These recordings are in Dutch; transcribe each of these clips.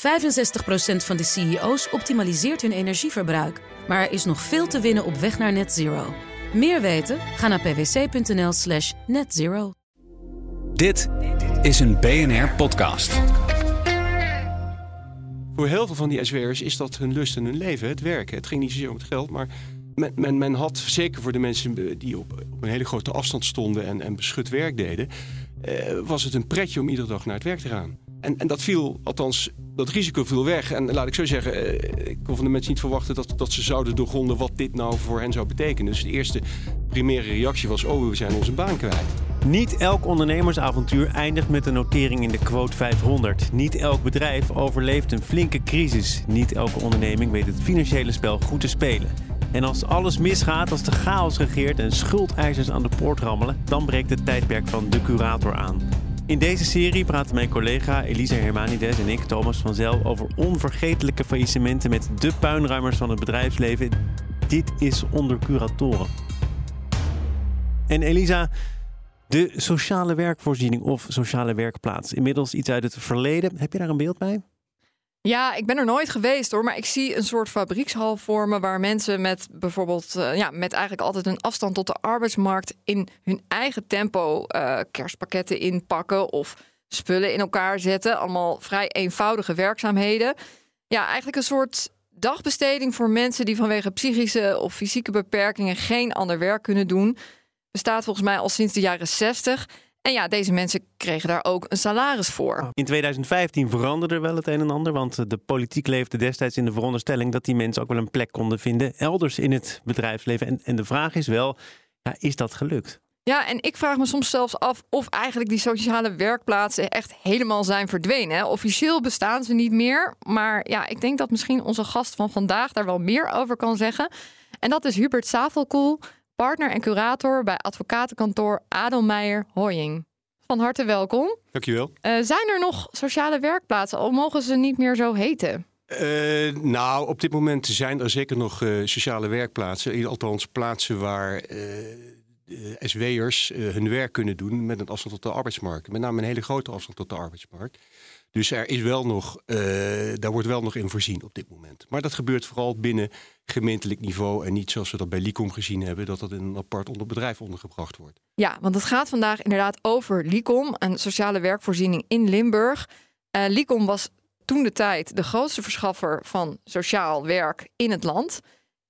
65% van de CEO's optimaliseert hun energieverbruik. Maar er is nog veel te winnen op weg naar net zero. Meer weten? Ga naar pwc.nl slash netzero. Dit is een BNR podcast. Voor heel veel van die SW'ers is dat hun lust en hun leven, het werken. Het ging niet zozeer om het geld, maar men, men, men had, zeker voor de mensen die op, op een hele grote afstand stonden en, en beschut werk deden, eh, was het een pretje om iedere dag naar het werk te gaan. En, en dat viel, althans, dat risico viel weg. En laat ik zo zeggen, eh, ik kon van de mensen niet verwachten dat, dat ze zouden doorgronden wat dit nou voor hen zou betekenen. Dus de eerste primaire reactie was: oh, we zijn onze baan kwijt. Niet elk ondernemersavontuur eindigt met een notering in de quote 500. Niet elk bedrijf overleeft een flinke crisis. Niet elke onderneming weet het financiële spel goed te spelen. En als alles misgaat, als de chaos regeert en schuldeisers aan de poort rammelen, dan breekt het tijdperk van de curator aan. In deze serie praten mijn collega Elisa Hermanides en ik, Thomas van Zel, over onvergetelijke faillissementen met de puinruimers van het bedrijfsleven. Dit is onder curatoren. En Elisa, de sociale werkvoorziening of sociale werkplaats, inmiddels iets uit het verleden. Heb je daar een beeld bij? Ja, ik ben er nooit geweest hoor, maar ik zie een soort fabriekshal vormen waar mensen met bijvoorbeeld, uh, ja, met eigenlijk altijd een afstand tot de arbeidsmarkt in hun eigen tempo uh, kerstpakketten inpakken of spullen in elkaar zetten. Allemaal vrij eenvoudige werkzaamheden. Ja, eigenlijk een soort dagbesteding voor mensen die vanwege psychische of fysieke beperkingen geen ander werk kunnen doen. Bestaat volgens mij al sinds de jaren 60. En ja, deze mensen kregen daar ook een salaris voor. In 2015 veranderde wel het een en ander, want de politiek leefde destijds in de veronderstelling dat die mensen ook wel een plek konden vinden elders in het bedrijfsleven. En, en de vraag is wel, ja, is dat gelukt? Ja, en ik vraag me soms zelfs af of eigenlijk die sociale werkplaatsen echt helemaal zijn verdwenen. Officieel bestaan ze niet meer, maar ja, ik denk dat misschien onze gast van vandaag daar wel meer over kan zeggen. En dat is Hubert Savelkoel partner en curator bij advocatenkantoor Adelmeijer Hoying. Van harte welkom. Dankjewel. Uh, zijn er nog sociale werkplaatsen, al mogen ze niet meer zo heten? Uh, nou, op dit moment zijn er zeker nog uh, sociale werkplaatsen. Althans, plaatsen waar SW'ers hun werk kunnen doen met een afstand tot de arbeidsmarkt. Met name een hele grote afstand tot de arbeidsmarkt. Dus er is wel nog, daar wordt wel nog in voorzien op dit moment. Maar dat gebeurt vooral binnen gemeentelijk niveau en niet zoals we dat bij Licom gezien hebben, dat dat in een apart onderbedrijf ondergebracht wordt. Ja, want het gaat vandaag inderdaad over Licom, een sociale werkvoorziening in Limburg. Uh, Licom was toen de tijd de grootste verschaffer van sociaal werk in het land.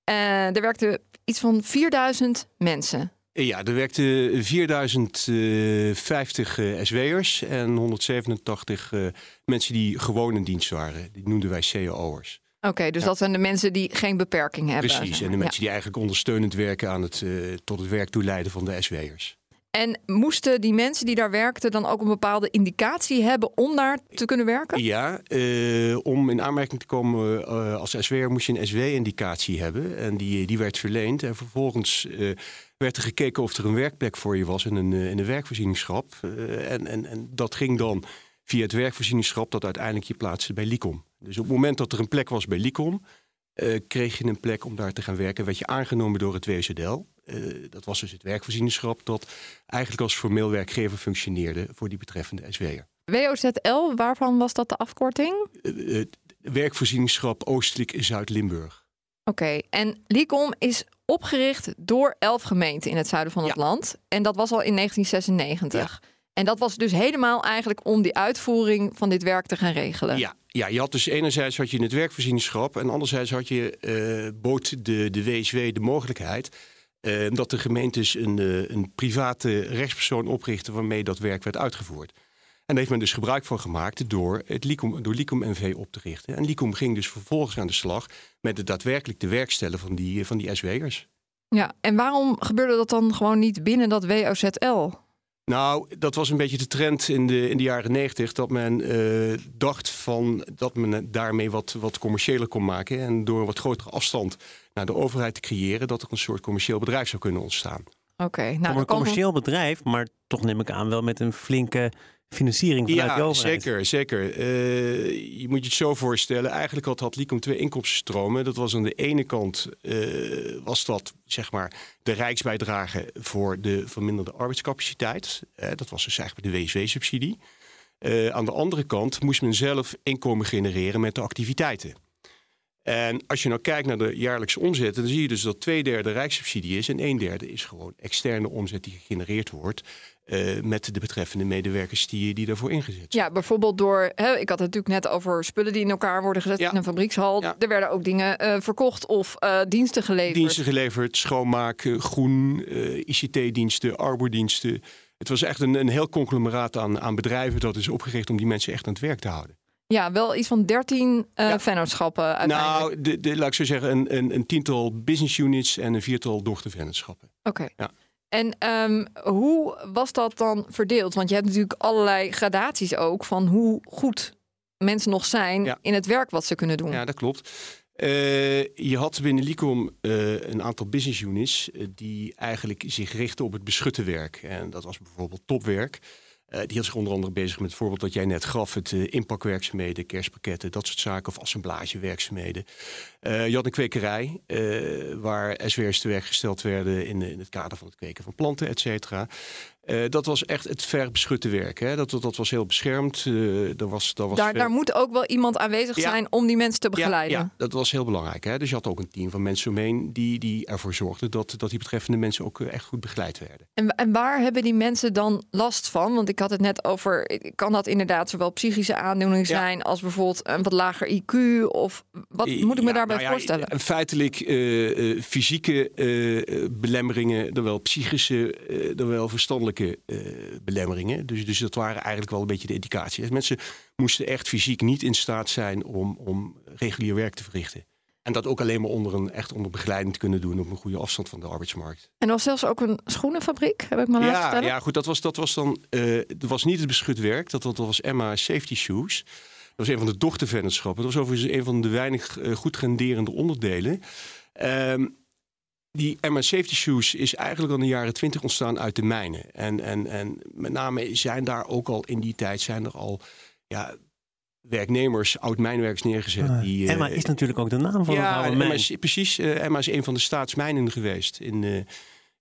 Uh, er werkten iets van 4000 mensen. Ja, er werkten 4050 uh, SW'ers en 187 uh, mensen die gewoon in dienst waren. Die noemden wij CAO'ers. Oké, dus ja. dat zijn de mensen die geen beperking hebben. Precies, en de mensen ja. die eigenlijk ondersteunend werken aan het, uh, tot het werk toeleiden van de SW'ers. En moesten die mensen die daar werkten dan ook een bepaalde indicatie hebben om daar te kunnen werken? Ja, uh, om in aanmerking te komen uh, als SW'er moest je een SW-indicatie hebben. En die, die werd verleend. En vervolgens uh, werd er gekeken of er een werkplek voor je was in een, in een werkvoorzieningschap. en, en, en dat ging dan via het werkvoorzieningschap dat uiteindelijk je plaatste bij Licom. Dus op het moment dat er een plek was bij Licom, uh, kreeg je een plek om daar te gaan werken. Werd je aangenomen door het WZL. Uh, dat was dus het werkvoorzieningschap dat eigenlijk als formeel werkgever functioneerde voor die betreffende SW'er. WOZL, waarvan was dat de afkorting? Uh, werkvoorzieningschap Oostelijk Zuid-Limburg. Oké, okay. en Licom is opgericht door elf gemeenten in het zuiden van het ja. land. En dat was al in 1996. Ja. En dat was dus helemaal eigenlijk om die uitvoering van dit werk te gaan regelen. Ja, ja je had dus enerzijds had je het werkvoorzieningschap en anderzijds had je, uh, bood de, de WSW de mogelijkheid uh, dat de gemeentes een, uh, een private rechtspersoon oprichten waarmee dat werk werd uitgevoerd. En daar heeft men dus gebruik van gemaakt door, het Licom, door Licom NV op te richten. En Licom ging dus vervolgens aan de slag met het daadwerkelijk de werkstellen van die, van die SW'ers. Ja, en waarom gebeurde dat dan gewoon niet binnen dat WOZL? Nou, dat was een beetje de trend in de, in de jaren negentig. Dat men uh, dacht van dat men daarmee wat, wat commerciëler kon maken. En door een wat grotere afstand naar de overheid te creëren, dat er een soort commercieel bedrijf zou kunnen ontstaan. Oké, okay, nou, een commercieel bedrijf, maar toch neem ik aan wel met een flinke financiering vanuit ja, de overheid. Zeker, zeker. Uh, je moet je het zo voorstellen. Eigenlijk had, had Licom twee inkomstenstromen. Dat was aan de ene kant uh, was dat zeg maar de rijksbijdrage voor de verminderde arbeidscapaciteit. Uh, dat was dus eigenlijk de WSW-subsidie. Aan de andere kant moest men zelf inkomen genereren met de activiteiten. En als je nou kijkt naar de jaarlijkse omzet, dan zie je dus dat twee derde rijkssubsidie is en een derde is gewoon externe omzet die gegenereerd wordt. Uh, met de betreffende medewerkers die, die daarvoor ingezet zijn. Ja, bijvoorbeeld door, hè, ik had het natuurlijk net over spullen die in elkaar worden gezet in een fabriekshal. Er werden ook dingen uh, verkocht of uh, diensten geleverd. Diensten geleverd, schoonmaken, groen, ICT-diensten, arbeidsdiensten. Het was echt een, een heel conglomeraat aan, aan bedrijven dat is opgericht om die mensen echt aan het werk te houden. Ja, wel iets van 13 uh, ja. vennootschappen uiteindelijk. Nou, de, de, laat ik zo zeggen, een, een, een tiental business units en een viertal dochtervennootschappen. Oké. Ja. En um, hoe was dat dan verdeeld? Want je hebt natuurlijk allerlei gradaties ook van hoe goed mensen nog zijn ja. in het werk wat ze kunnen doen. Ja, dat klopt. Uh, je had binnen Licom uh, een aantal business units uh, die eigenlijk zich richten op het beschutte werk. En dat was bijvoorbeeld topwerk. Uh, die hield zich onder andere bezig met het voorbeeld dat jij net gaf: het uh, inpakwerkzaamheden, kerstpakketten, dat soort zaken, of assemblagewerkzaamheden. Uh, je had een kwekerij waar SWR's te werk gesteld werden in, in, het kader van het kweken van planten, et cetera. Uh, dat was echt het verbeschutte werk. Hè? Dat, dat was heel beschermd. Uh, er was, daar, was daar, daar, moet ook wel iemand aanwezig ja. zijn om die mensen te begeleiden. Ja, ja, dat was heel belangrijk. Hè? Dus je had ook een team van mensen omheen die, die ervoor zorgden dat, dat die betreffende mensen ook echt goed begeleid werden. En, en waar hebben die mensen dan last van? Want ik had het net over, kan dat inderdaad zowel psychische aandoening zijn als bijvoorbeeld een wat lager IQ? Of wat moet ik me daarbij nou voorstellen? Feitelijk uh, fysieke belemmeringen, dan wel psychische, dan wel verstandelijke uh, belemmeringen. Dus, dus dat waren eigenlijk wel een beetje de indicaties. Mensen moesten echt fysiek niet in staat zijn om, om regulier werk te verrichten. En dat ook alleen maar onder een echt onder begeleiding te kunnen doen op een goede afstand van de arbeidsmarkt. En er was zelfs ook een schoenenfabriek, heb ik maar laten ja, vertellen. Ja, goed, dat was, dat was dan. Uh, dat was niet het beschut werk, dat, dat was Emma Safety Shoes. Dat was een van de dochtervennootschappen. Dat was overigens een van de weinig uh, goed renderende onderdelen. Um, die Emma Safety Shoes is eigenlijk al in de jaren twintig ontstaan uit de mijnen. En, en, en met name zijn daar ook al in die tijd zijn er al ja, werknemers, oud-mijnwerkers neergezet. Ah, die, Emma uh, is natuurlijk ook de naam van ja, oude mijn. Emma is, precies. Uh, Emma is een van de staatsmijnen geweest in, uh,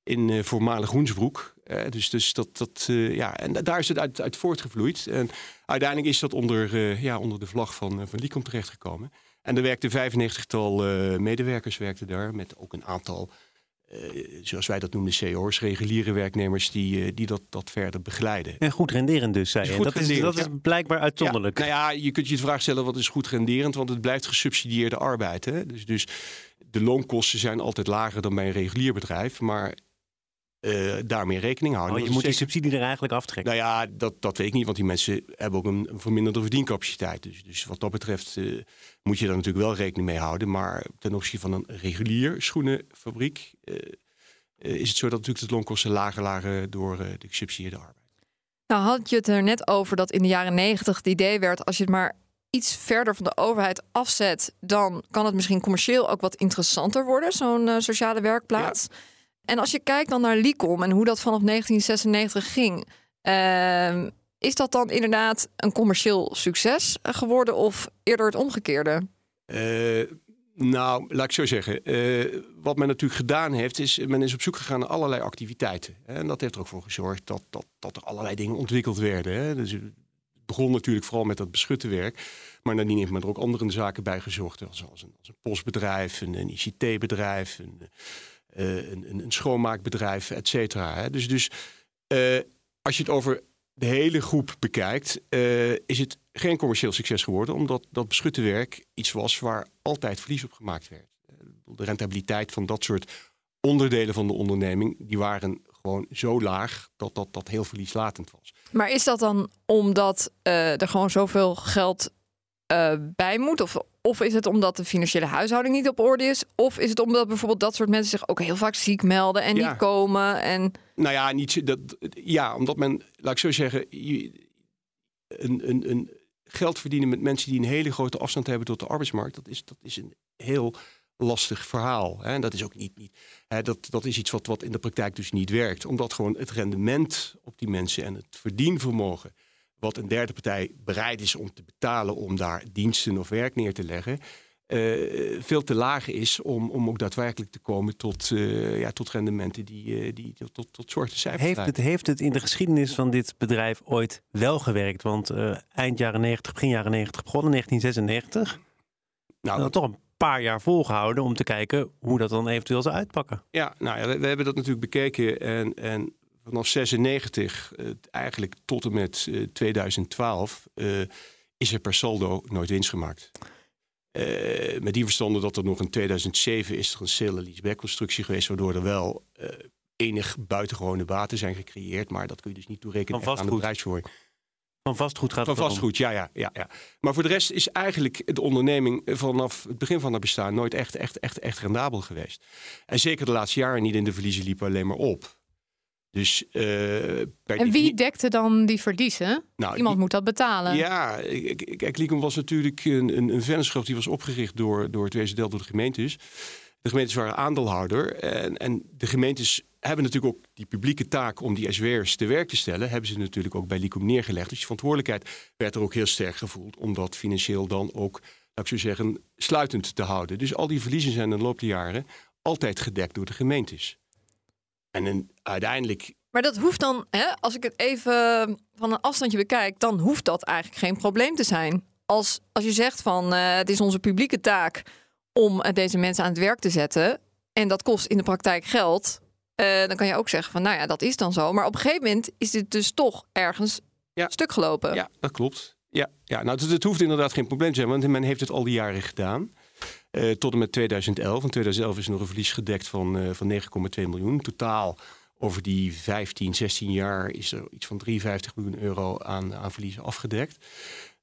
in voormalig Hoensbroek. dus, dus dat, dat ja, en daar is het uit, uit voortgevloeid. En uiteindelijk is dat onder, ja, onder de vlag van, van Licom terechtgekomen. En er werkten 95-tal uh, medewerkers werkten daar, met ook een aantal, uh, zoals wij dat noemen, CO's, reguliere werknemers die, uh, die dat, dat verder begeleiden. En goed renderend dus, zei je. Dat, is, dat is blijkbaar uitzonderlijk. Ja, nou ja, je kunt je de vraag stellen, wat is goed renderend? Want het blijft gesubsidieerde arbeid. Hè? Dus, dus de loonkosten zijn altijd lager dan bij een regulier bedrijf, maar uh, daarmee rekening houden. Oh, je moet die subsidie er eigenlijk aftrekken. Nou ja, dat, dat weet ik niet, want die mensen hebben ook een, verminderde verdiencapaciteit. Dus, dus wat dat betreft uh, moet je daar natuurlijk wel rekening mee houden. Maar ten opzichte van een regulier schoenenfabriek uh, is het zo dat natuurlijk de loonkosten lager lagen door de gesubsidieerde arbeid. Nou had je het er net over dat in de jaren negentig het idee werd... als je het maar iets verder van de overheid afzet... dan kan het misschien commercieel ook wat interessanter worden, zo'n sociale werkplaats... Ja. En als je kijkt dan naar Licom en hoe dat vanaf 1996 ging, uh, is dat dan inderdaad een commercieel succes geworden of eerder het omgekeerde? Uh, nou, laat ik zo zeggen. Uh, wat men natuurlijk gedaan heeft, is men is op zoek gegaan naar allerlei activiteiten. En dat heeft er ook voor gezorgd dat, dat, dat er allerlei dingen ontwikkeld werden. Hè. Dus het begon natuurlijk vooral met dat beschutte werk. Maar nadien heeft men er ook andere zaken bij gezocht. Als, als, een, als een postbedrijf, een, ICT-bedrijf, uh, een, een, schoonmaakbedrijf, et cetera. Dus, dus uh, als je het over de hele groep bekijkt, uh, is het geen commercieel succes geworden, omdat dat beschutte werk iets was waar altijd verlies op gemaakt werd. De rentabiliteit van dat soort onderdelen van de onderneming, die waren gewoon zo laag dat dat, dat heel verlieslatend was. Maar is dat dan omdat er gewoon zoveel geld bij moet? Of, of is het omdat de financiële huishouding niet op orde is? Of is het omdat bijvoorbeeld dat soort mensen zich ook heel vaak ziek melden en ja. niet komen? En... Nou ja, niet, dat, ja, omdat men, laat ik zo zeggen, een, een, een geld verdienen met mensen die een hele grote afstand hebben tot de arbeidsmarkt, dat is, dat is een heel lastig verhaal. Hè? En dat is ook niet, niet hè, dat, dat is iets wat, wat in de praktijk dus niet werkt. Omdat gewoon het rendement op die mensen en het verdienvermogen wat een derde partij bereid is om te betalen om daar diensten of werk neer te leggen, veel te laag is om, om ook daadwerkelijk te komen tot, ja, tot rendementen die, die tot, tot, tot soorten cijfers heeft het, heeft het in de geschiedenis van dit bedrijf ooit wel gewerkt? Want eind jaren 90, begin jaren 90 begonnen, 1996. Nou, dat toch een paar jaar volgehouden om te kijken hoe dat dan eventueel zou uitpakken. Ja, nou ja, we, hebben dat natuurlijk bekeken en, en vanaf 96, uh, eigenlijk tot en met uh, 2012, uh, is er per saldo nooit winst gemaakt. Uh, met die verstande dat er nog in 2007 is er een sale leaseback constructie geweest, waardoor er wel uh, enig buitengewone baten zijn gecreëerd, maar dat kun je dus niet toerekenen aan de. Van vastgoed gaat Van vastgoed, ja, ja, ja, ja. Maar voor de rest is eigenlijk de onderneming vanaf het begin van haar bestaan nooit echt, echt, echt, echt rendabel geweest. En zeker de laatste jaren niet in de verliezen liepen alleen maar op. Dus, uh, en wie dekte dan die verliezen? Nou, Iemand moet dat betalen. Ja, kijk, Licom was natuurlijk een, een, een vennootschap die was opgericht door, door het Wezen door de gemeentes. De gemeentes waren aandeelhouder en, en de gemeentes hebben natuurlijk ook die publieke taak om die SWR's te werk te stellen, hebben ze natuurlijk ook bij Licom neergelegd. Dus die verantwoordelijkheid werd er ook heel sterk gevoeld om dat financieel dan ook, laat ik zo zeggen, sluitend te houden. Dus al die verliezen zijn in de loop der jaren altijd gedekt door de gemeentes. En uiteindelijk. Maar dat hoeft dan, hè, als ik het even van een afstandje bekijk, dan hoeft dat eigenlijk geen probleem te zijn. Als, als je zegt van uh, het is onze publieke taak om uh, deze mensen aan het werk te zetten. En dat kost in de praktijk geld. Uh, dan kan je ook zeggen van nou ja, dat is dan zo. Maar op een gegeven moment is dit dus toch ergens ja. stuk gelopen. Ja, dat klopt. Ja, ja nou, het, het, hoeft inderdaad geen probleem te zijn, want men heeft het al die jaren gedaan. Uh, tot en met 2011. In 2011 is nog een verlies gedekt van, uh, van 9,2 miljoen. Totaal over die 15, 16 jaar is er iets van 53 miljoen euro aan, aan verliezen afgedekt.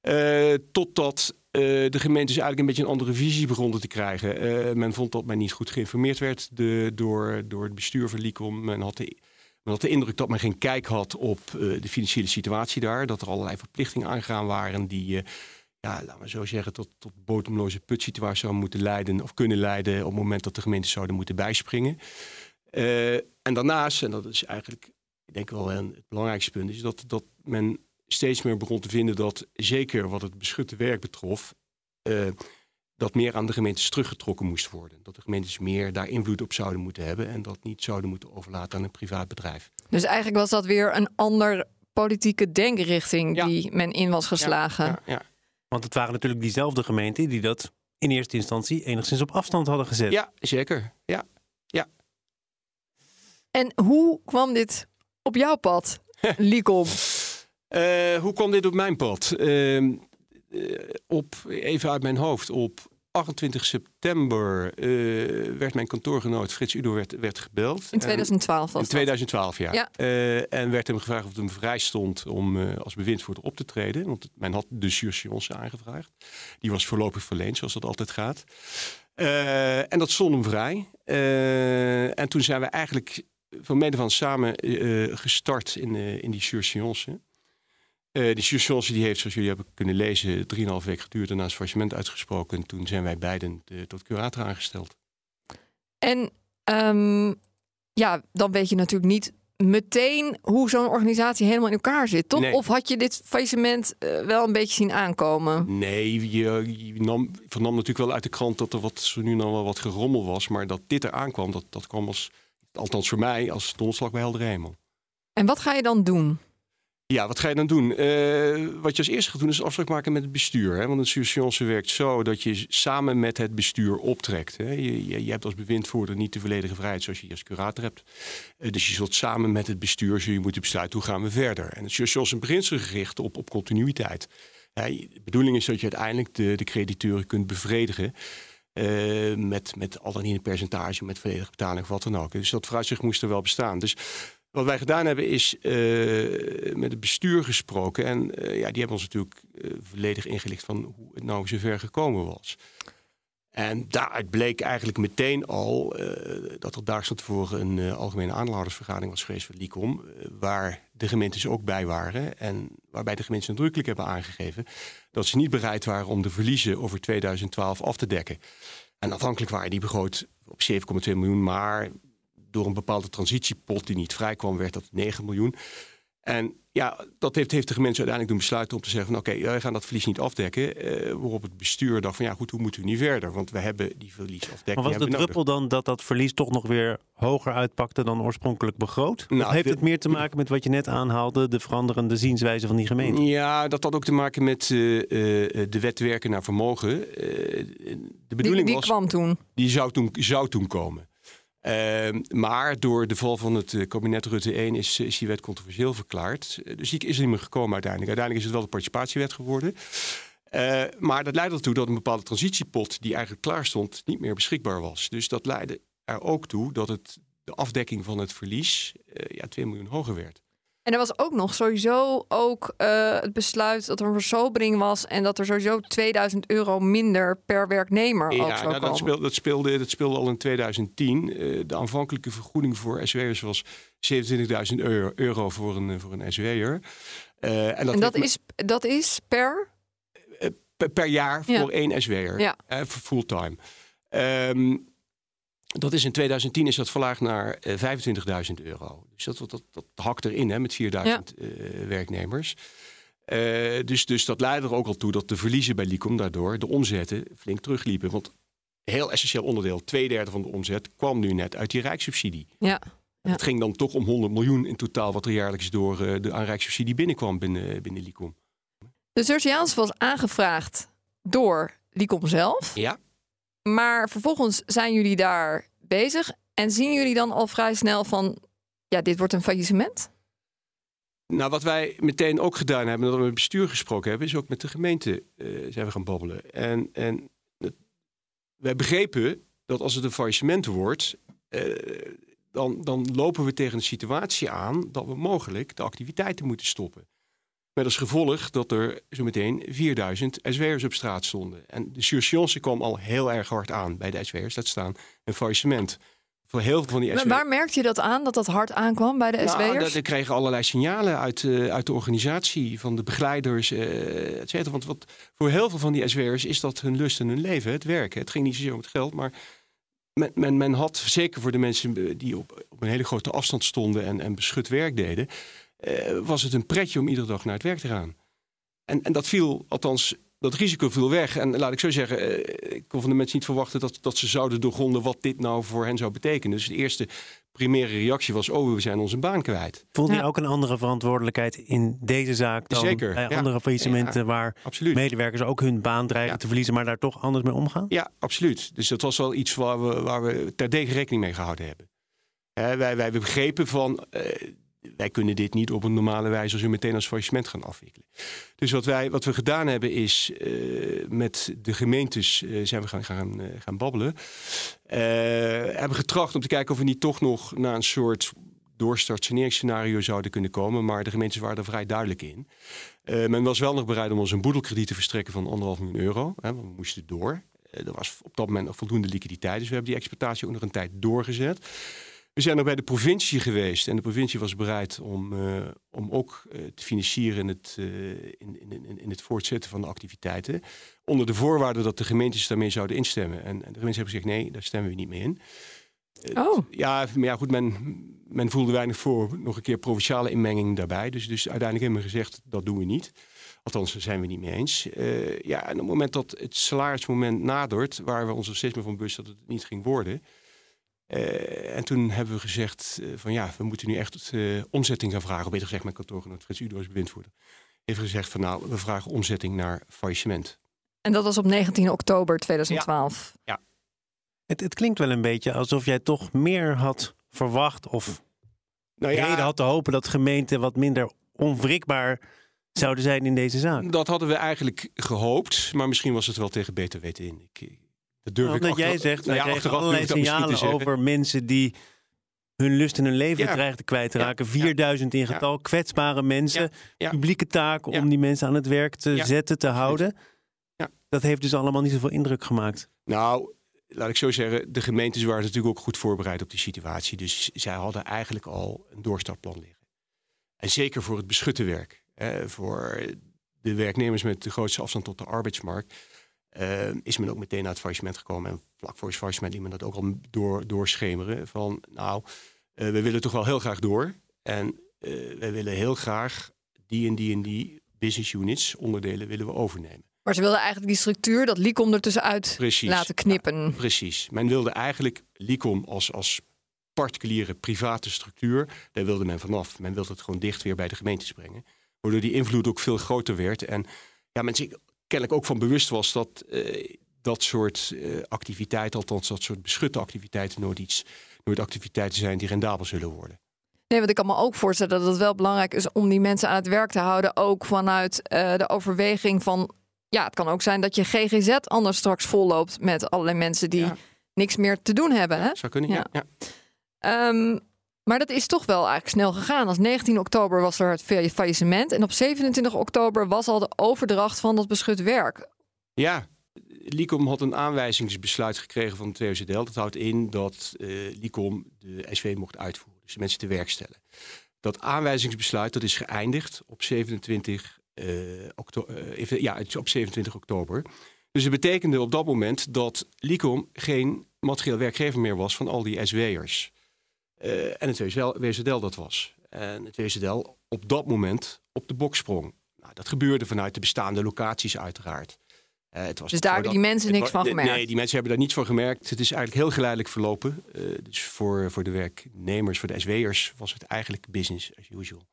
Uh, totdat de gemeentes eigenlijk een beetje een andere visie begonnen te krijgen. men vond dat men niet goed geïnformeerd werd de, door, door het bestuur van Licom. Men had de men had de indruk dat men geen kijk had op de financiële situatie daar. Dat er allerlei verplichtingen aangegaan waren die ja, laten we zo zeggen, tot, tot bodemloze putsituatie zou moeten leiden of kunnen leiden op het moment dat de gemeenten zouden moeten bijspringen. Uh, en daarnaast, en dat is eigenlijk, ik denk wel het belangrijkste punt, is dat, dat men steeds meer begon te vinden dat, zeker wat het beschutte werk betrof, uh, dat meer aan de gemeentes teruggetrokken moest worden. Dat de gemeentes meer daar invloed op zouden moeten hebben en dat niet zouden moeten overlaten aan een privaat bedrijf. Dus eigenlijk was dat weer een ander politieke denkrichting die men in was geslagen. Ja, ja, want het waren natuurlijk diezelfde gemeenten die dat in eerste instantie enigszins op afstand hadden gezet. Ja, zeker. Ja, ja. En hoe kwam dit op jouw pad, Licom? Uh, hoe kwam dit op mijn pad? Uh, op, even uit mijn hoofd, op 28 september uh, werd mijn kantoorgenoot Frits Udo werd, werd gebeld. In 2012 was In 2012, ja. ja. Uh, en werd hem gevraagd of het hem vrij stond om uh, als bewindvoerder op te treden. Want men had de surseance aangevraagd. Die was voorlopig verleend, zoals dat altijd gaat. en dat stond hem vrij. en toen zijn we eigenlijk van mede van samen gestart in, in die surseance. Uh, de surseance die heeft, zoals jullie hebben kunnen lezen, 3,5 weken geduurd. Daarna is faillissement uitgesproken. En toen zijn wij beiden de, tot curator aangesteld. En um, ja, dan weet je natuurlijk niet meteen hoe zo'n organisatie helemaal in elkaar zit, toch? Nee. Of had je dit faillissement uh, wel een beetje zien aankomen? Nee, je, je nam, vernam natuurlijk wel uit de krant dat er wat, zo nu nog wel wat gerommel was. Maar dat dit er aankwam, dat, dat kwam als, althans voor mij, als donderslag bij helder hemel. En wat ga je dan doen? Ja, wat ga je dan doen? Uh, wat je als eerste gaat doen is afspraak maken met het bestuur. Hè? Want een surseance werkt zo dat je samen met het bestuur optrekt. Hè? Je, je, hebt als bewindvoerder niet de volledige vrijheid zoals je als curator hebt. Uh, dus je zult samen met het bestuur je moeten besluiten hoe gaan we verder. En het is beginsel gericht op, op continuïteit. De bedoeling is dat je uiteindelijk de, de crediteuren kunt bevredigen. Uh, met, met al dan niet een percentage, met volledige betaling of wat dan ook. Dus dat vooruitzicht moest er wel bestaan. Dus wat wij gedaan hebben is uh, met het bestuur gesproken. En uh, ja, die hebben ons natuurlijk uh, volledig ingelicht van hoe het nou zover gekomen was. En daaruit bleek eigenlijk meteen al dat er daags tevoren een algemene aandeelhoudersvergadering was geweest van LICOM. waar de gemeentes ook bij waren. En waarbij de gemeenten nadrukkelijk hebben aangegeven dat ze niet bereid waren om de verliezen over 2012 af te dekken. En afhankelijk waren die begroot op 7,2 miljoen, maar door een bepaalde transitiepot die niet vrij kwam, werd dat 9 miljoen. En ja, dat heeft, heeft de gemeente uiteindelijk doen besluiten om te zeggen van oké, wij gaan dat verlies niet afdekken. Uh, waarop het bestuur dacht van ja goed, hoe moeten we nu verder? Want we hebben die verliesafdekking. Maar was de druppel dan dat dat verlies toch nog weer hoger uitpakte dan oorspronkelijk begroot? Nou, of heeft het meer te maken met wat je net aanhaalde, de veranderende zienswijze van die gemeente? Ja, dat had ook te maken met uh, de wet werken naar vermogen. de bedoeling die, die was, kwam toen. Die zou toen, zou toen komen. Ehm, maar door de val van het eh, kabinet Rutte 1 is, is die wet controversieel verklaard. Eh, dus die is er niet meer gekomen uiteindelijk. Uiteindelijk is het wel de participatiewet geworden. Uh, maar dat leidde ertoe dat een bepaalde transitiepot die eigenlijk klaar stond, niet meer beschikbaar was. Dus dat leidde er ook toe dat het, de afdekking van het verlies uh, ja, 2 miljoen hoger werd. En er was ook nog sowieso ook uh, het besluit dat er een versobering was en dat er sowieso 2000 euro minder per werknemer ja, ook zou nou, dat, speelde, dat, speelde, dat speelde al in 2010. Uh, de aanvankelijke vergoeding voor SW'ers was 27.000 euro, euro, voor een, voor een SW'er. Uh, en dat, en dat is, dat is per? Per, per jaar ja. voor één SW'er, ja. fulltime. Um, dat is in 2010 is dat verlaagd naar uh, eh, 25.000 euro. Dus dat, dat, dat, hakt erin hè, met 4.000 ja. uh, werknemers. Uh, dus, dus dat leidde er ook al toe dat de verliezen bij Licom daardoor de omzetten flink terugliepen. Want heel essentieel onderdeel, twee derde van de omzet, kwam nu net uit die rijkssubsidie. Ja. ja. Het ging dan toch om 100 miljoen in totaal wat er jaarlijks door de aan rijkssubsidie binnenkwam binnen, binnen Licom. De surseance was aangevraagd door Licom zelf. Ja. Maar vervolgens zijn jullie daar bezig en zien jullie dan al vrij snel van, ja, dit wordt een faillissement? Nou, wat wij meteen ook gedaan hebben, dat we met het bestuur gesproken hebben, is ook met de gemeente uh, zijn we gaan babbelen. En, en het, wij begrepen dat als het een faillissement wordt, uh, dan, dan lopen we tegen een situatie aan dat we mogelijk de activiteiten moeten stoppen. Met als gevolg dat er zometeen 4000 SW'ers op straat stonden. En de surseance kwam al heel erg hard aan bij de SW'ers. Dat staan een faillissement. Voor heel veel van die SW'ers. Waar merkte je dat aan, dat dat hard aankwam bij de nou, SW'ers? We kregen allerlei signalen uit, uh, uit de organisatie, van de begeleiders, uh, et cetera. Want wat, voor heel veel van die SW'ers is dat hun lust en hun leven, het werken. Het ging niet zozeer om het geld, maar men, men, men had, zeker voor de mensen die op, op een hele grote afstand stonden en, en beschut werk deden uh, was het een pretje om iedere dag naar het werk te gaan. En, en dat viel, althans, dat risico viel weg. En laat ik zo zeggen, uh, ik kon van de mensen niet verwachten dat, dat ze zouden doorgronden wat dit nou voor hen zou betekenen. Dus de eerste primaire reactie was: oh, we zijn onze baan kwijt. Voelde je ook een andere verantwoordelijkheid in deze zaak dan Zeker, bij andere faillissementen waar absoluut. medewerkers ook hun baan dreigen te verliezen, maar daar toch anders mee omgaan? Ja, absoluut. Dus dat was wel iets waar we, waar we terdege rekening mee gehouden hebben. wij, wij begrepen van. Uh, wij kunnen dit niet op een normale wijze zo meteen als faillissement gaan afwikkelen. Dus wat, wij, wat we gedaan hebben is uh, met de gemeentes uh, zijn we gaan, gaan, uh, gaan babbelen. hebben getracht om te kijken of we niet toch nog naar een soort doorstart-saneringsscenario zouden kunnen komen. Maar de gemeentes waren er vrij duidelijk in. men was wel nog bereid om ons een boedelkrediet te verstrekken van anderhalf miljoen euro. Hè, want we moesten door. er was op dat moment nog voldoende liquiditeit. Dus we hebben die exploitatie ook nog een tijd doorgezet. We zijn ook bij de provincie geweest en de provincie was bereid om, uh, om ook uh, te financieren in het, uh, in, in, in, het voortzetten van de activiteiten. Onder de voorwaarde dat de gemeentes daarmee zouden instemmen. En, en de gemeentes hebben gezegd: nee, daar stemmen we niet mee in. Oh. Ja, maar ja, goed, men, men voelde weinig voor nog een keer provinciale inmenging daarbij. Dus, dus uiteindelijk hebben we gezegd: dat doen we niet. Althans, daar zijn we niet mee eens. ja, en op het moment dat het salarismoment nadert, waren we ons er steeds meer van bewust dat het niet ging worden. Uh, en toen hebben we gezegd uh, van ja, we moeten nu echt uh, omzetting gaan vragen. Of beter gezegd, mijn kantoorgenoot Frits Udo als bewindvoerder. Heeft gezegd van nou, we vragen omzetting naar faillissement. En dat was op 19 oktober 2012. Ja. ja. Het, het, klinkt wel een beetje alsof jij toch meer had verwacht of nou ja, reden had te hopen dat gemeenten wat minder onwrikbaar zouden zijn in deze zaak. Dat hadden we eigenlijk gehoopt, maar misschien was het wel tegen beter weten in. Ik, dat durf nou, ik Omdat jij zegt, wij ja, kregen allerlei signalen over mensen die hun lust en hun leven ja. dreigen kwijt te raken. 4000 in getal, kwetsbare mensen. Publieke taak om die mensen aan het werk te zetten, te houden. Dat heeft dus allemaal niet zoveel indruk gemaakt. Nou, laat ik zo zeggen, de gemeentes waren natuurlijk ook goed voorbereid op die situatie. Dus zij hadden eigenlijk al een doorstartplan liggen. En zeker voor het beschutte werk. Hè, voor de werknemers met de grootste afstand tot de arbeidsmarkt uh, is men ook meteen naar het faillissement gekomen. En vlak voor het faillissement liet men dat ook al door, doorschemeren. Van nou, uh, we willen toch wel heel graag door. En uh, we willen heel graag die en die en die business units, onderdelen willen we overnemen. Maar ze wilden eigenlijk die structuur, dat Licom er tussenuit precies, laten knippen. precies. Men wilde eigenlijk Licom als, als particuliere private structuur, daar wilde men vanaf. Men wilde het gewoon dicht weer bij de gemeentes brengen. Waardoor die invloed ook veel groter werd. En ja, men zich kennelijk ook van bewust was dat uh, dat soort uh, activiteiten, althans dat soort beschutte activiteiten, nooit iets, nooit activiteiten zijn die rendabel zullen worden. Nee, want ik kan me ook voorstellen dat het wel belangrijk is om die mensen aan het werk te houden. Ook vanuit uh, de overweging van. Ja, het kan ook zijn dat je GGZ anders straks volloopt met allerlei mensen die niks meer te doen hebben. Hè? Zou kunnen, ja. ja. Um, maar dat is toch wel eigenlijk snel gegaan. Als 19 oktober was er het faillissement. En op 27 oktober was al de overdracht van dat beschut werk. Ja, Licom had een aanwijzingsbesluit gekregen van het WZL. Dat houdt in dat uh, Licom de SW mocht uitvoeren. Dus de mensen te werk stellen. Dat aanwijzingsbesluit dat is geëindigd op 27, uh, eh, oktober, ja, op 27 oktober. Dus het betekende op dat moment dat Licom geen materieel werkgever meer was van al die SW'ers. Uh, en het WZL dat was. En het WZL op dat moment op de bok sprong. Nou, dat gebeurde vanuit de bestaande locaties uiteraard. Uh, het was dus daar hebben die mensen niks van gemerkt? Nee, die mensen hebben daar niets van gemerkt. Het is eigenlijk heel geleidelijk verlopen. Uh, dus voor, voor de werknemers, voor de SW'ers, was het eigenlijk business as usual.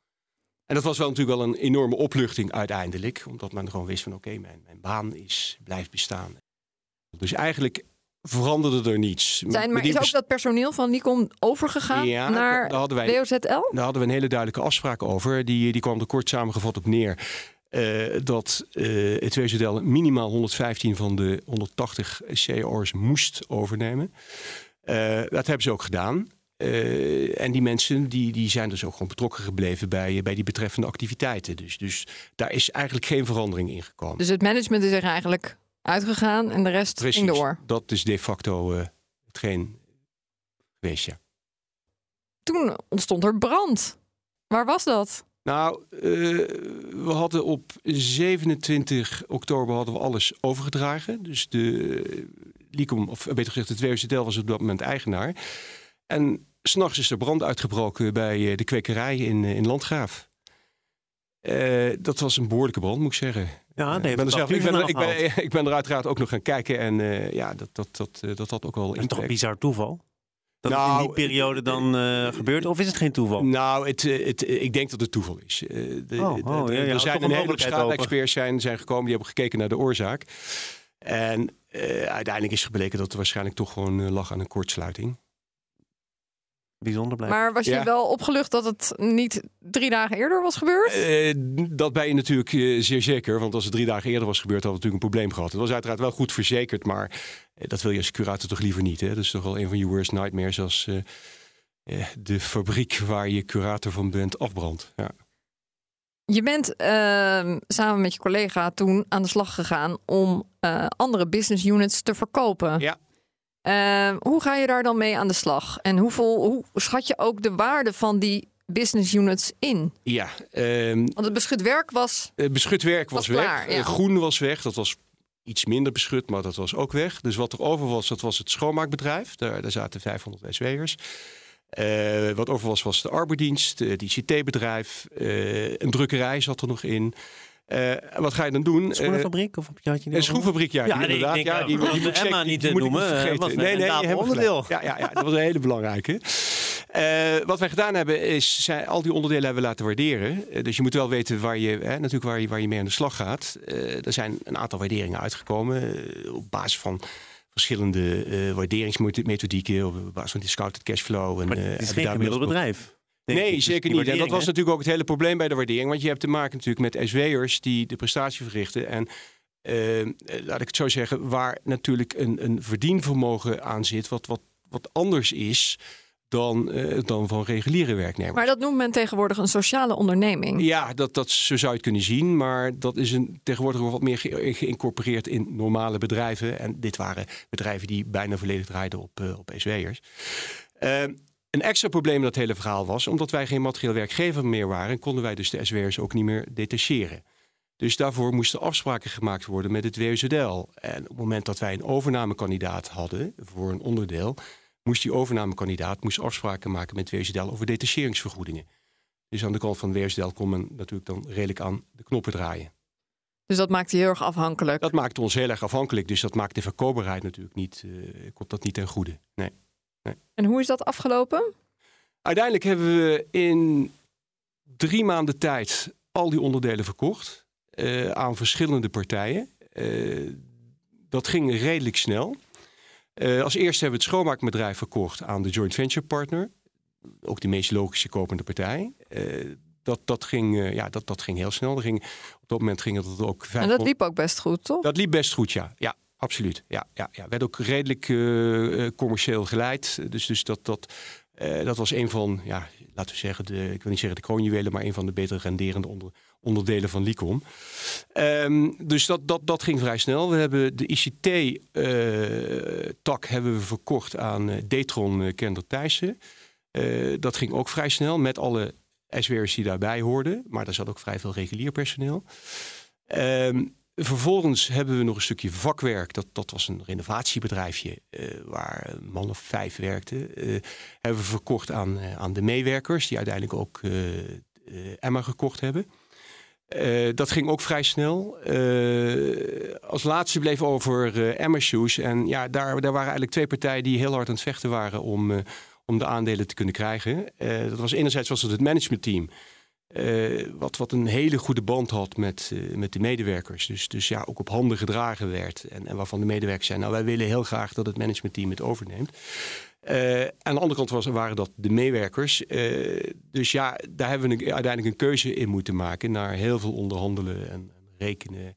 En dat was wel natuurlijk wel een enorme opluchting uiteindelijk. Omdat men gewoon wist van oké, mijn, mijn baan is, blijft bestaan. Dus eigenlijk veranderde er niets. Zijn, maar is ook dat personeel van Nikon overgegaan ja, naar daar hadden wij, WOZL? Daar hadden we een hele duidelijke afspraak over. Die, die kwam er kort samengevat op neer. Uh, dat uh, het WZL minimaal 115 van de 180 CO's moest overnemen. Uh, dat hebben ze ook gedaan. en die mensen die, die zijn dus ook gewoon betrokken gebleven bij, bij die betreffende activiteiten. Dus, dus daar is eigenlijk geen verandering in gekomen. Dus het management is er eigenlijk uitgegaan en de rest Precies, ging door. Dat is de facto uh, hetgeen geweest, ja. Toen ontstond er brand. Waar was dat? Nou, uh, we hadden op 27 oktober hadden we alles overgedragen. Dus de Licom, of beter gezegd, het WZL was op dat moment eigenaar. En s'nachts is er brand uitgebroken bij eh, de kwekerij in, in Landgraaf. Uh, dat was een behoorlijke brand, moet ik zeggen. Ja, nee, ik, ben er zelf, ik, ben, ik, ben, ik ben er uiteraard ook nog gaan kijken. En uh, ja, dat, dat, dat, uh, dat had ook wel. Dat is toch een bizar toeval? Dat nou, het in die periode dan uh, gebeurt? Of is het geen toeval? Nou, het, het, ik denk dat het toeval is. De, oh, oh, ja, ja, er zijn een heleboel schade-experts zijn, zijn gekomen. Die hebben gekeken naar de oorzaak. En uiteindelijk is gebleken dat er waarschijnlijk toch gewoon lag aan een kortsluiting bijzonder blijft. Maar was je wel opgelucht dat het niet drie dagen eerder was gebeurd? Uh, dat ben je natuurlijk uh, zeer zeker. Want als het drie dagen eerder was gebeurd, hadden we natuurlijk een probleem gehad. Het was uiteraard wel goed verzekerd, maar uh, dat wil je als curator toch liever niet. Hè? Dat is toch wel een van je worst nightmares als de fabriek waar je curator van bent afbrandt. Ja. Je bent ehm, samen met je collega toen aan de slag gegaan om andere business units te verkopen. Ja. Uh, hoe ga je daar dan mee aan de slag? En hoeveel, hoe schat je ook de waarde van die business units in? Ja, um, want het beschut werk was. Het beschut werk was, was weg. Ja. Groen was weg. Dat was iets minder beschut, maar dat was ook weg. Dus wat er over was, dat was het schoonmaakbedrijf. Daar, daar zaten 500 SW'ers. Uh, wat over was, was de arbeidsdienst, het ICT-bedrijf. Uh, een drukkerij zat er nog in. Uh, wat ga je dan doen? Een schoenenfabriek? Of had je een schoenfabriek, ja. ja die, inderdaad. Ja, die, die, die moet Emma niet noemen. Niet was nee, nee, je onderdeel. Ja, ja, ja, dat was een hele belangrijke. Uh, wat wij gedaan hebben is zijn, al die onderdelen hebben we laten waarderen. Uh, dus je moet wel weten waar je, hè, natuurlijk waar je, waar je mee aan de slag gaat. er zijn een aantal waarderingen uitgekomen op basis van verschillende waarderingsmethodieken, op basis van discounted cashflow. En, maar het is geen gemiddeld bedrijf. Nee, zeker niet. En dat was natuurlijk ook het hele probleem bij de waardering. Want je hebt te maken natuurlijk met SW'ers die de prestatie verrichten. En uh, laat ik het zo zeggen, waar natuurlijk een, een verdienvermogen aan zit, wat, wat, wat anders is dan, uh, dan van reguliere werknemers. Maar dat noemt men tegenwoordig een sociale onderneming. Ja, dat, dat, zo zou je het kunnen zien. Maar dat is een, tegenwoordig wat meer ge geïncorporeerd in normale bedrijven. En dit waren bedrijven die bijna volledig draaiden op, uh, op SW'ers. Uh, een extra probleem in dat hele verhaal was, omdat wij geen materieel werkgever meer waren, konden wij dus de SWR's ook niet meer detacheren. Dus daarvoor moesten afspraken gemaakt worden met het WZL. En op het moment dat wij een overnamekandidaat hadden voor een onderdeel, moest die overnamekandidaat moest afspraken maken met WZL over detacheringsvergoedingen. Dus aan de kant van WSDL kon men natuurlijk dan redelijk aan de knoppen draaien. Dus dat maakt je heel erg afhankelijk? Dat maakt ons heel erg afhankelijk. Dus dat maakt de verkoopbaarheid natuurlijk niet, uh, komt dat niet ten goede. Nee. Nee. En hoe is dat afgelopen? Uiteindelijk hebben we in drie maanden tijd al die onderdelen verkocht uh, aan verschillende partijen. Uh, dat ging redelijk snel. Uh, als eerste hebben we het schoonmaakbedrijf verkocht aan de joint venture partner. Ook de meest logische kopende partij. dat, dat, ging, ja, dat, dat ging heel snel. ging, op dat moment ging het ook... En dat liep ook best goed, toch? Dat liep best goed, ja. ja absoluut. Ja, ja, ja. Werd ook redelijk commercieel geleid. Dus, dus dat, dat, dat was een van, ja, laten we zeggen, de, ik wil niet zeggen de kroonjuwelen, maar een van de beter renderende onder, onderdelen van Licom. Um, dus dat, dat, dat ging vrij snel. We hebben de ICT-tak eh, hebben we verkocht aan Detron Kender Thijssen. dat ging ook vrij snel met alle SWR's die daarbij hoorden. Maar daar zat ook vrij veel regulier personeel. Um, Vervolgens hebben we nog een stukje vakwerk. Dat, dat was een renovatiebedrijfje uh, waar een man of vijf werkte. Uh, hebben we verkocht aan, uh, aan de meewerkers, die uiteindelijk ook Emma gekocht hebben. dat ging ook vrij snel. als laatste bleef over Emma Shoes. En ja, daar, daar waren eigenlijk twee partijen die heel hard aan het vechten waren om, om de aandelen te kunnen krijgen. dat was enerzijds was het het managementteam. Uh, wat, wat een hele goede band had met, uh, met de medewerkers. Dus, dus ja, ook op handen gedragen werd. En, en waarvan de medewerkers zeiden, nou wij willen heel graag dat het managementteam het overneemt. Uh, aan de andere kant waren dat de meewerkers. dus ja, daar hebben we uiteindelijk een keuze in moeten maken. Naar heel veel onderhandelen en, en rekenen.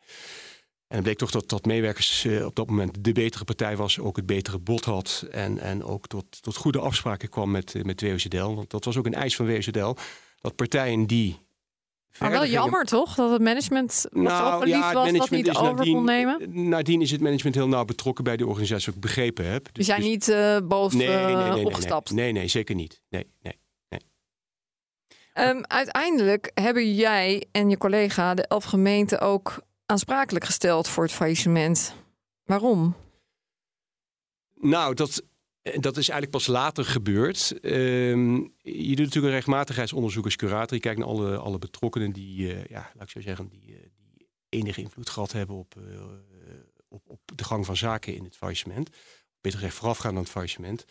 En het bleek toch dat, dat meewerkers op dat moment de betere partij was, ook het betere bod had en, en ook tot, tot goede afspraken kwam met, met WOZL. Want dat was ook een eis van WOZL dat partijen die. Maar wel jammer toch? Dat het management nou, ja, was dat niet over nadien, kon nemen? Nadien is het management heel nauw betrokken bij de organisatie, wat ik begrepen heb. Dus, Die zijn dus, niet uh, boos nee, nee, nee, nee, opgestapt? Nee, nee, zeker niet. Nee, nee. Um, uiteindelijk hebben jij en je collega de elf gemeenten ook aansprakelijk gesteld voor het faillissement. Waarom? Nou, dat dat is eigenlijk pas later gebeurd. Um, je doet natuurlijk een rechtmatigheidsonderzoek als curator. Je kijkt naar alle, alle betrokkenen die, uh, ja, laat ik zo zeggen, die, uh, die enige invloed gehad hebben op, uh, op, op de gang van zaken in het faillissement. Beter gezegd, voorafgaand aan het faillissement.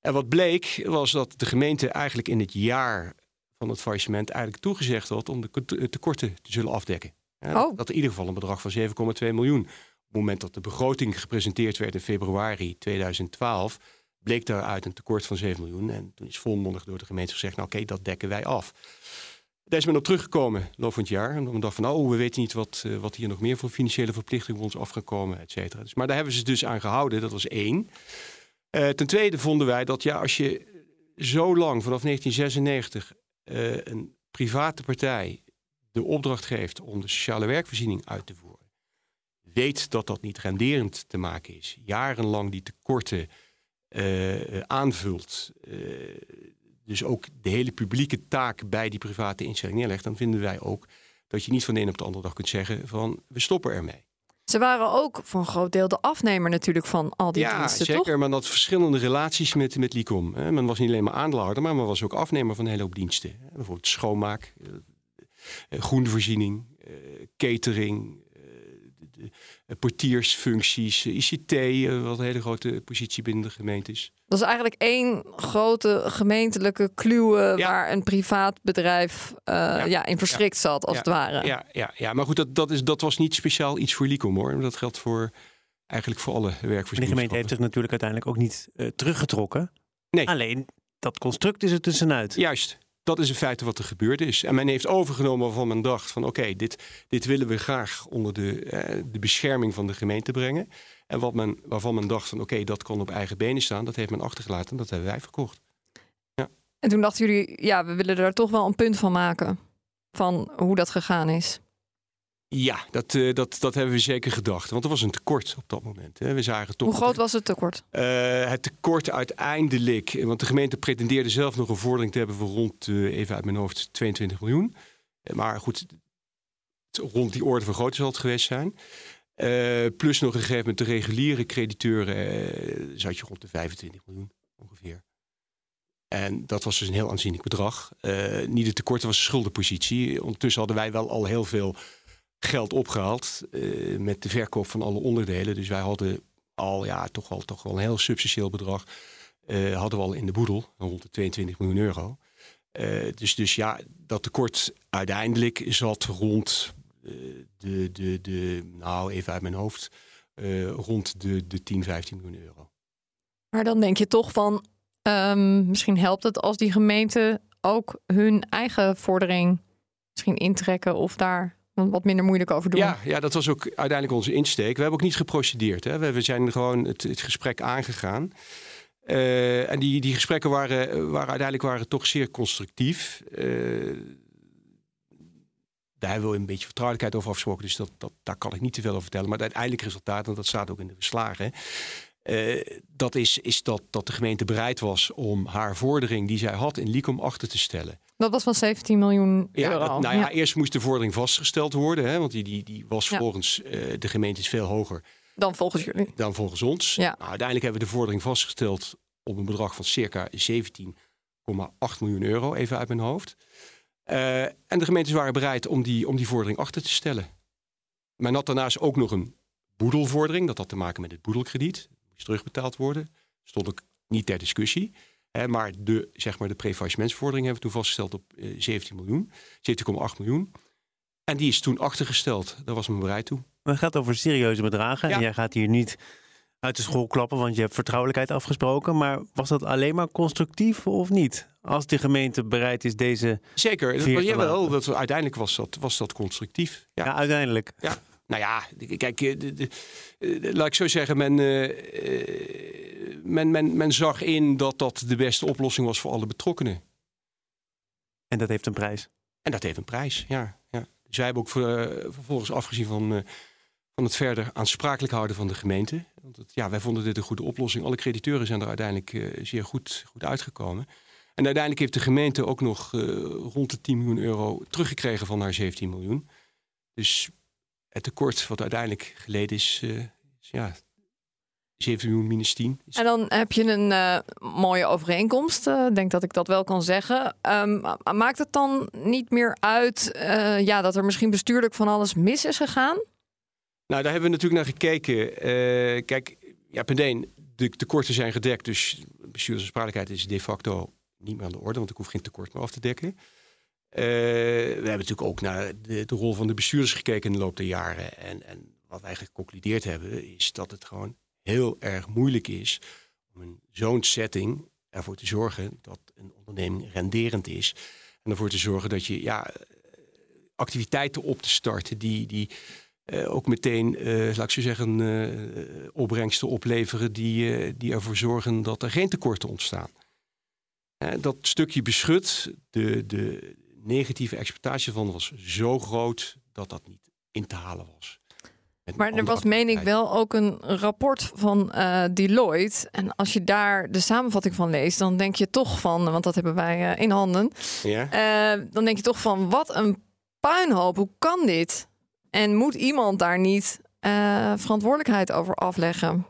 En wat bleek was dat de gemeente eigenlijk in het jaar van het faillissement eigenlijk toegezegd had om de tekorten te zullen afdekken. Ja, oh. Dat in ieder geval een bedrag van 7,2 miljoen het moment dat de begroting gepresenteerd werd in februari 2012, bleek daaruit een tekort van 7 miljoen. En toen is volmondig door de gemeente gezegd, nou oké, dat dekken wij af. Daar is men op teruggekomen loop jaar. En dan dacht van, oh, we weten niet wat, uh, wat hier nog meer voor financiële verplichtingen ons afgekomen, et cetera. Dus, maar daar hebben ze dus aan gehouden, dat was één. Uh, ten tweede vonden wij dat ja, als je zo lang, vanaf 1996, uh, eh, een private partij de opdracht geeft om de sociale werkvoorziening uit te voeren weet dat dat niet renderend te maken is, jarenlang die tekorten uh, aanvult, uh, dus ook de hele publieke taak bij die private instelling neerlegt, dan vinden wij ook dat je niet van de een op de andere dag kunt zeggen van we stoppen ermee. Ze waren ook voor een groot deel de afnemer natuurlijk van al die ja, diensten, zeker, toch? maar dat verschillende relaties met, met Licom. Men was niet alleen maar aandeelhouder, maar men was ook afnemer van een hele hoop diensten. Bijvoorbeeld schoonmaak, groenvoorziening, catering, eh, portiersfuncties, eh, ICT, eh, wat een hele grote positie binnen de gemeente is. Dat is eigenlijk één grote gemeentelijke kluwe waar een privaat bedrijf ja. in verschrikt zat, als het ware. Ja, ja, ja, maar goed, dat, dat, is, dat was niet speciaal iets voor Licom hoor. Dat geldt voor eigenlijk voor alle werkvoorzieningen. De gemeente heeft zich natuurlijk uiteindelijk ook niet teruggetrokken. Nee. Alleen dat construct is er tussenuit. Juist dat is in feite wat er gebeurd is. En men heeft overgenomen waarvan men dacht van oké, dit, dit willen we graag onder de, eh, de bescherming van de gemeente brengen. En wat men, waarvan men dacht van oké, dat kon op eigen benen staan, dat heeft men achtergelaten en dat hebben wij verkocht. Ja. En toen dachten jullie, ja, we willen er toch wel een punt van maken. Van hoe dat gegaan is. Ja, dat, uh, dat, dat hebben we zeker gedacht. Want er was een tekort op dat moment. Hè. We zagen toch Hoe groot was het tekort? Uh, het tekort uiteindelijk, want de gemeente pretendeerde zelf nog een vordering te hebben van rond, uh, even uit mijn hoofd, 22 miljoen. maar goed, rond die orde van grootte zal het geweest zijn. plus nog een gegeven moment de reguliere crediteuren zat je rond de 25 miljoen ongeveer. En dat was dus een heel aanzienlijk bedrag. Niet het tekort, was een schuldenpositie. Ondertussen hadden wij wel al heel veel geld opgehaald uh, met de verkoop van alle onderdelen. Dus wij hadden al ja, toch, wel, toch wel een heel substantieel bedrag. Uh, hadden we al in de boedel, rond de 22 miljoen euro. dus, dus ja, dat tekort uiteindelijk zat rond de, de, de, nou even uit mijn hoofd, rond de, de 10, 15 miljoen euro. Maar dan denk je toch van, um, misschien helpt het als die gemeenten ook hun eigen vordering misschien intrekken of daar wat minder moeilijk over doen. Ja, ja, dat was ook uiteindelijk onze insteek. We hebben ook niet geprocedeerd. Hè. We, zijn gewoon het, het gesprek aangegaan. Uh, en die, die gesprekken waren, waren uiteindelijk waren toch zeer constructief. Uh, daar hebben we een beetje vertrouwelijkheid over afgesproken. Dus dat, dat, daar kan ik niet te veel over vertellen. Maar het uiteindelijke resultaat, en dat staat ook in de verslagen. Uh, dat is, is dat, dat de gemeente bereid was om haar vordering die zij had in Licom achter te stellen. Dat was van 17 miljoen euro. Nou ja, eerst moest de vordering vastgesteld worden, hè, want die, die, die was volgens uh, de gemeente veel hoger. Dan volgens jullie. Dan volgens ons. Ja. Nou, uiteindelijk hebben we de vordering vastgesteld op een bedrag van circa 17,8 miljoen euro, even uit mijn hoofd. Uh, en de gemeentes waren bereid om die, om die vordering achter te stellen. Men had daarnaast ook nog een boedelvordering. Dat had te maken met het boedelkrediet moest terugbetaald worden. Stond ook niet ter discussie. Hè, maar de, zeg maar, de prefaillissementsvordering hebben we toen vastgesteld op eh, 17 miljoen, 17,8 miljoen. En die is toen achtergesteld. Daar was men bereid toe. Maar het gaat over serieuze bedragen. En jij gaat hier niet uit de school klappen, want je hebt vertrouwelijkheid afgesproken. Maar was dat alleen maar constructief of niet? Als de gemeente bereid is deze. Zeker, dat, jawel, dat, uiteindelijk was dat, was dat constructief. Ja, ja uiteindelijk. Ja. Nou ja, kijk, de, de, de, eh, laat ik zo zeggen, men, uh, men, men, men zag in dat dat de beste oplossing was voor alle betrokkenen. En dat heeft een prijs? En dat heeft een prijs, ja. ja. Dus wij hebben ook vervolgens afgezien van, van het verder aansprakelijk houden van de gemeente. Want het, ja, wij vonden dit een goede oplossing. Alle crediteuren zijn er uiteindelijk zeer goed, goed uitgekomen. En uiteindelijk heeft de gemeente ook nog rond de 10 miljoen euro teruggekregen van haar 17 miljoen. Dus het tekort wat uiteindelijk geleden is, uh, is ja, 7 miljoen minus 10. En dan heb je een uh, mooie overeenkomst. Ik uh, denk dat ik dat wel kan zeggen. Um, maakt het dan niet meer uit ja, dat er misschien bestuurlijk van alles mis is gegaan? Nou, daar hebben we natuurlijk naar gekeken. kijk, ja, punt 1, de tekorten zijn gedekt. Dus bestuursaansprakelijkheid is de facto niet meer aan de orde. Want ik hoef geen tekort meer af te dekken. Uh, we hebben natuurlijk ook naar de, rol van de bestuurders gekeken in de loop der jaren. En, en wat wij geconcludeerd hebben, is dat het gewoon heel erg moeilijk is om in zo'n setting ervoor te zorgen dat een onderneming renderend is. En ervoor te zorgen dat je ja, activiteiten op te starten die, die uh, ook meteen, uh, laat ik zo zeggen, opbrengsten opleveren die, die ervoor zorgen dat er geen tekorten ontstaan. dat stukje beschut, de, de, negatieve expectatie van was zo groot dat dat niet in te halen was. Maar er was, meen ik, wel ook een rapport van uh, Deloitte. En als je daar de samenvatting van leest, dan denk je toch van, want dat hebben wij uh, in handen. Ja. Uh, dan denk je toch van, wat een puinhoop, hoe kan dit? En moet iemand daar niet verantwoordelijkheid over afleggen?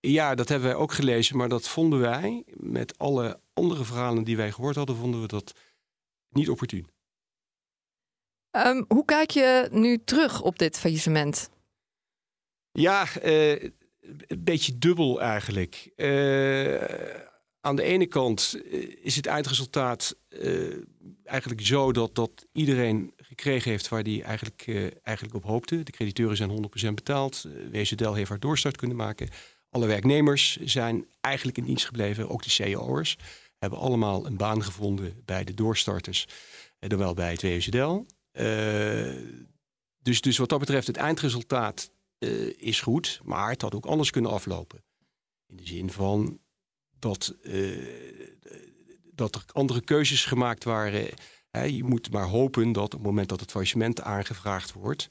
Ja, dat hebben wij ook gelezen, maar dat vonden wij, met alle andere verhalen die wij gehoord hadden, vonden we dat niet opportun. Um, hoe kijk je nu terug op dit faillissement? Ja, uh, een beetje dubbel eigenlijk. Uh, aan de ene kant eh, is het eindresultaat eigenlijk zo dat, dat iedereen gekregen heeft waar hij eigenlijk, eigenlijk op hoopte. De crediteuren zijn 100% betaald. WZL heeft haar doorstart kunnen maken. Alle werknemers zijn eigenlijk in dienst gebleven. Ook de CEO'ers hebben allemaal een baan gevonden bij de doorstarters. En wel bij het WZL. Uh, dus, dus wat dat betreft, het eindresultaat uh, is goed, maar het had ook anders kunnen aflopen. In de zin van dat, uh, dat er andere keuzes gemaakt waren. je moet maar hopen dat op het moment dat het faillissement aangevraagd wordt,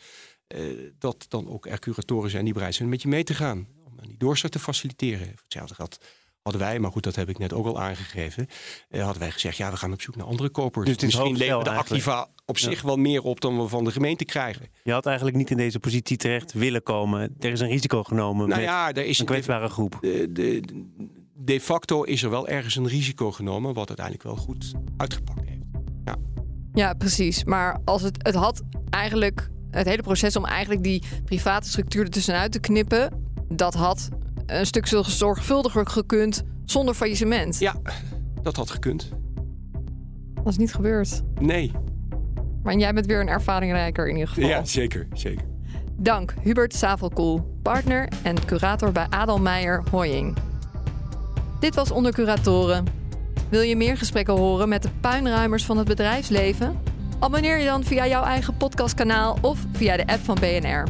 dat dan ook er curatoren zijn die bereid zijn met je mee te gaan. Om die doorstart te faciliteren. Hetzelfde gaat hadden wij, maar goed, dat heb ik net ook al aangegeven, uh, hadden wij gezegd, ja, we gaan op zoek naar andere kopers. Dus Misschien leveren de Activa op zich wel meer op dan we van de gemeente krijgen. Je had eigenlijk niet in deze positie terecht willen komen. Er is een risico genomen nou met ja, er is, een kwetsbare groep. De, de, de facto is er wel ergens een risico genomen, wat uiteindelijk wel goed uitgepakt heeft. Ja, ja precies. Maar als het, het had eigenlijk het hele proces om eigenlijk die private structuur er tussenuit te knippen, dat had een stuk zorgvuldiger gekund zonder faillissement. Ja, dat had gekund. Dat is niet gebeurd. Nee. Maar jij bent weer een ervaringrijker in ieder geval. Ja, zeker, zeker. Dank Hubert Savelkoel, partner en curator bij Adelmeijer Hoying. Dit was Onder Curatoren. Wil je meer gesprekken horen met de puinruimers van het bedrijfsleven? Abonneer je dan via jouw eigen podcastkanaal of via de app van BNR.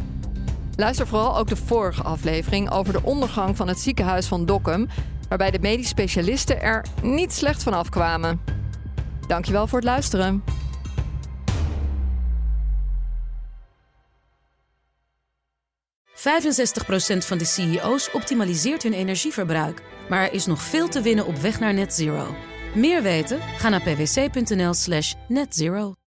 Luister vooral ook de vorige aflevering over de ondergang van het ziekenhuis van Dokkum, waarbij de medisch specialisten er niet slecht van afkwamen. Dankjewel voor het luisteren. ...65% van de CEO's optimaliseert hun energieverbruik. Maar er is nog veel te winnen op weg naar net zero. Meer weten? Ga naar pwc.nl slash netzero.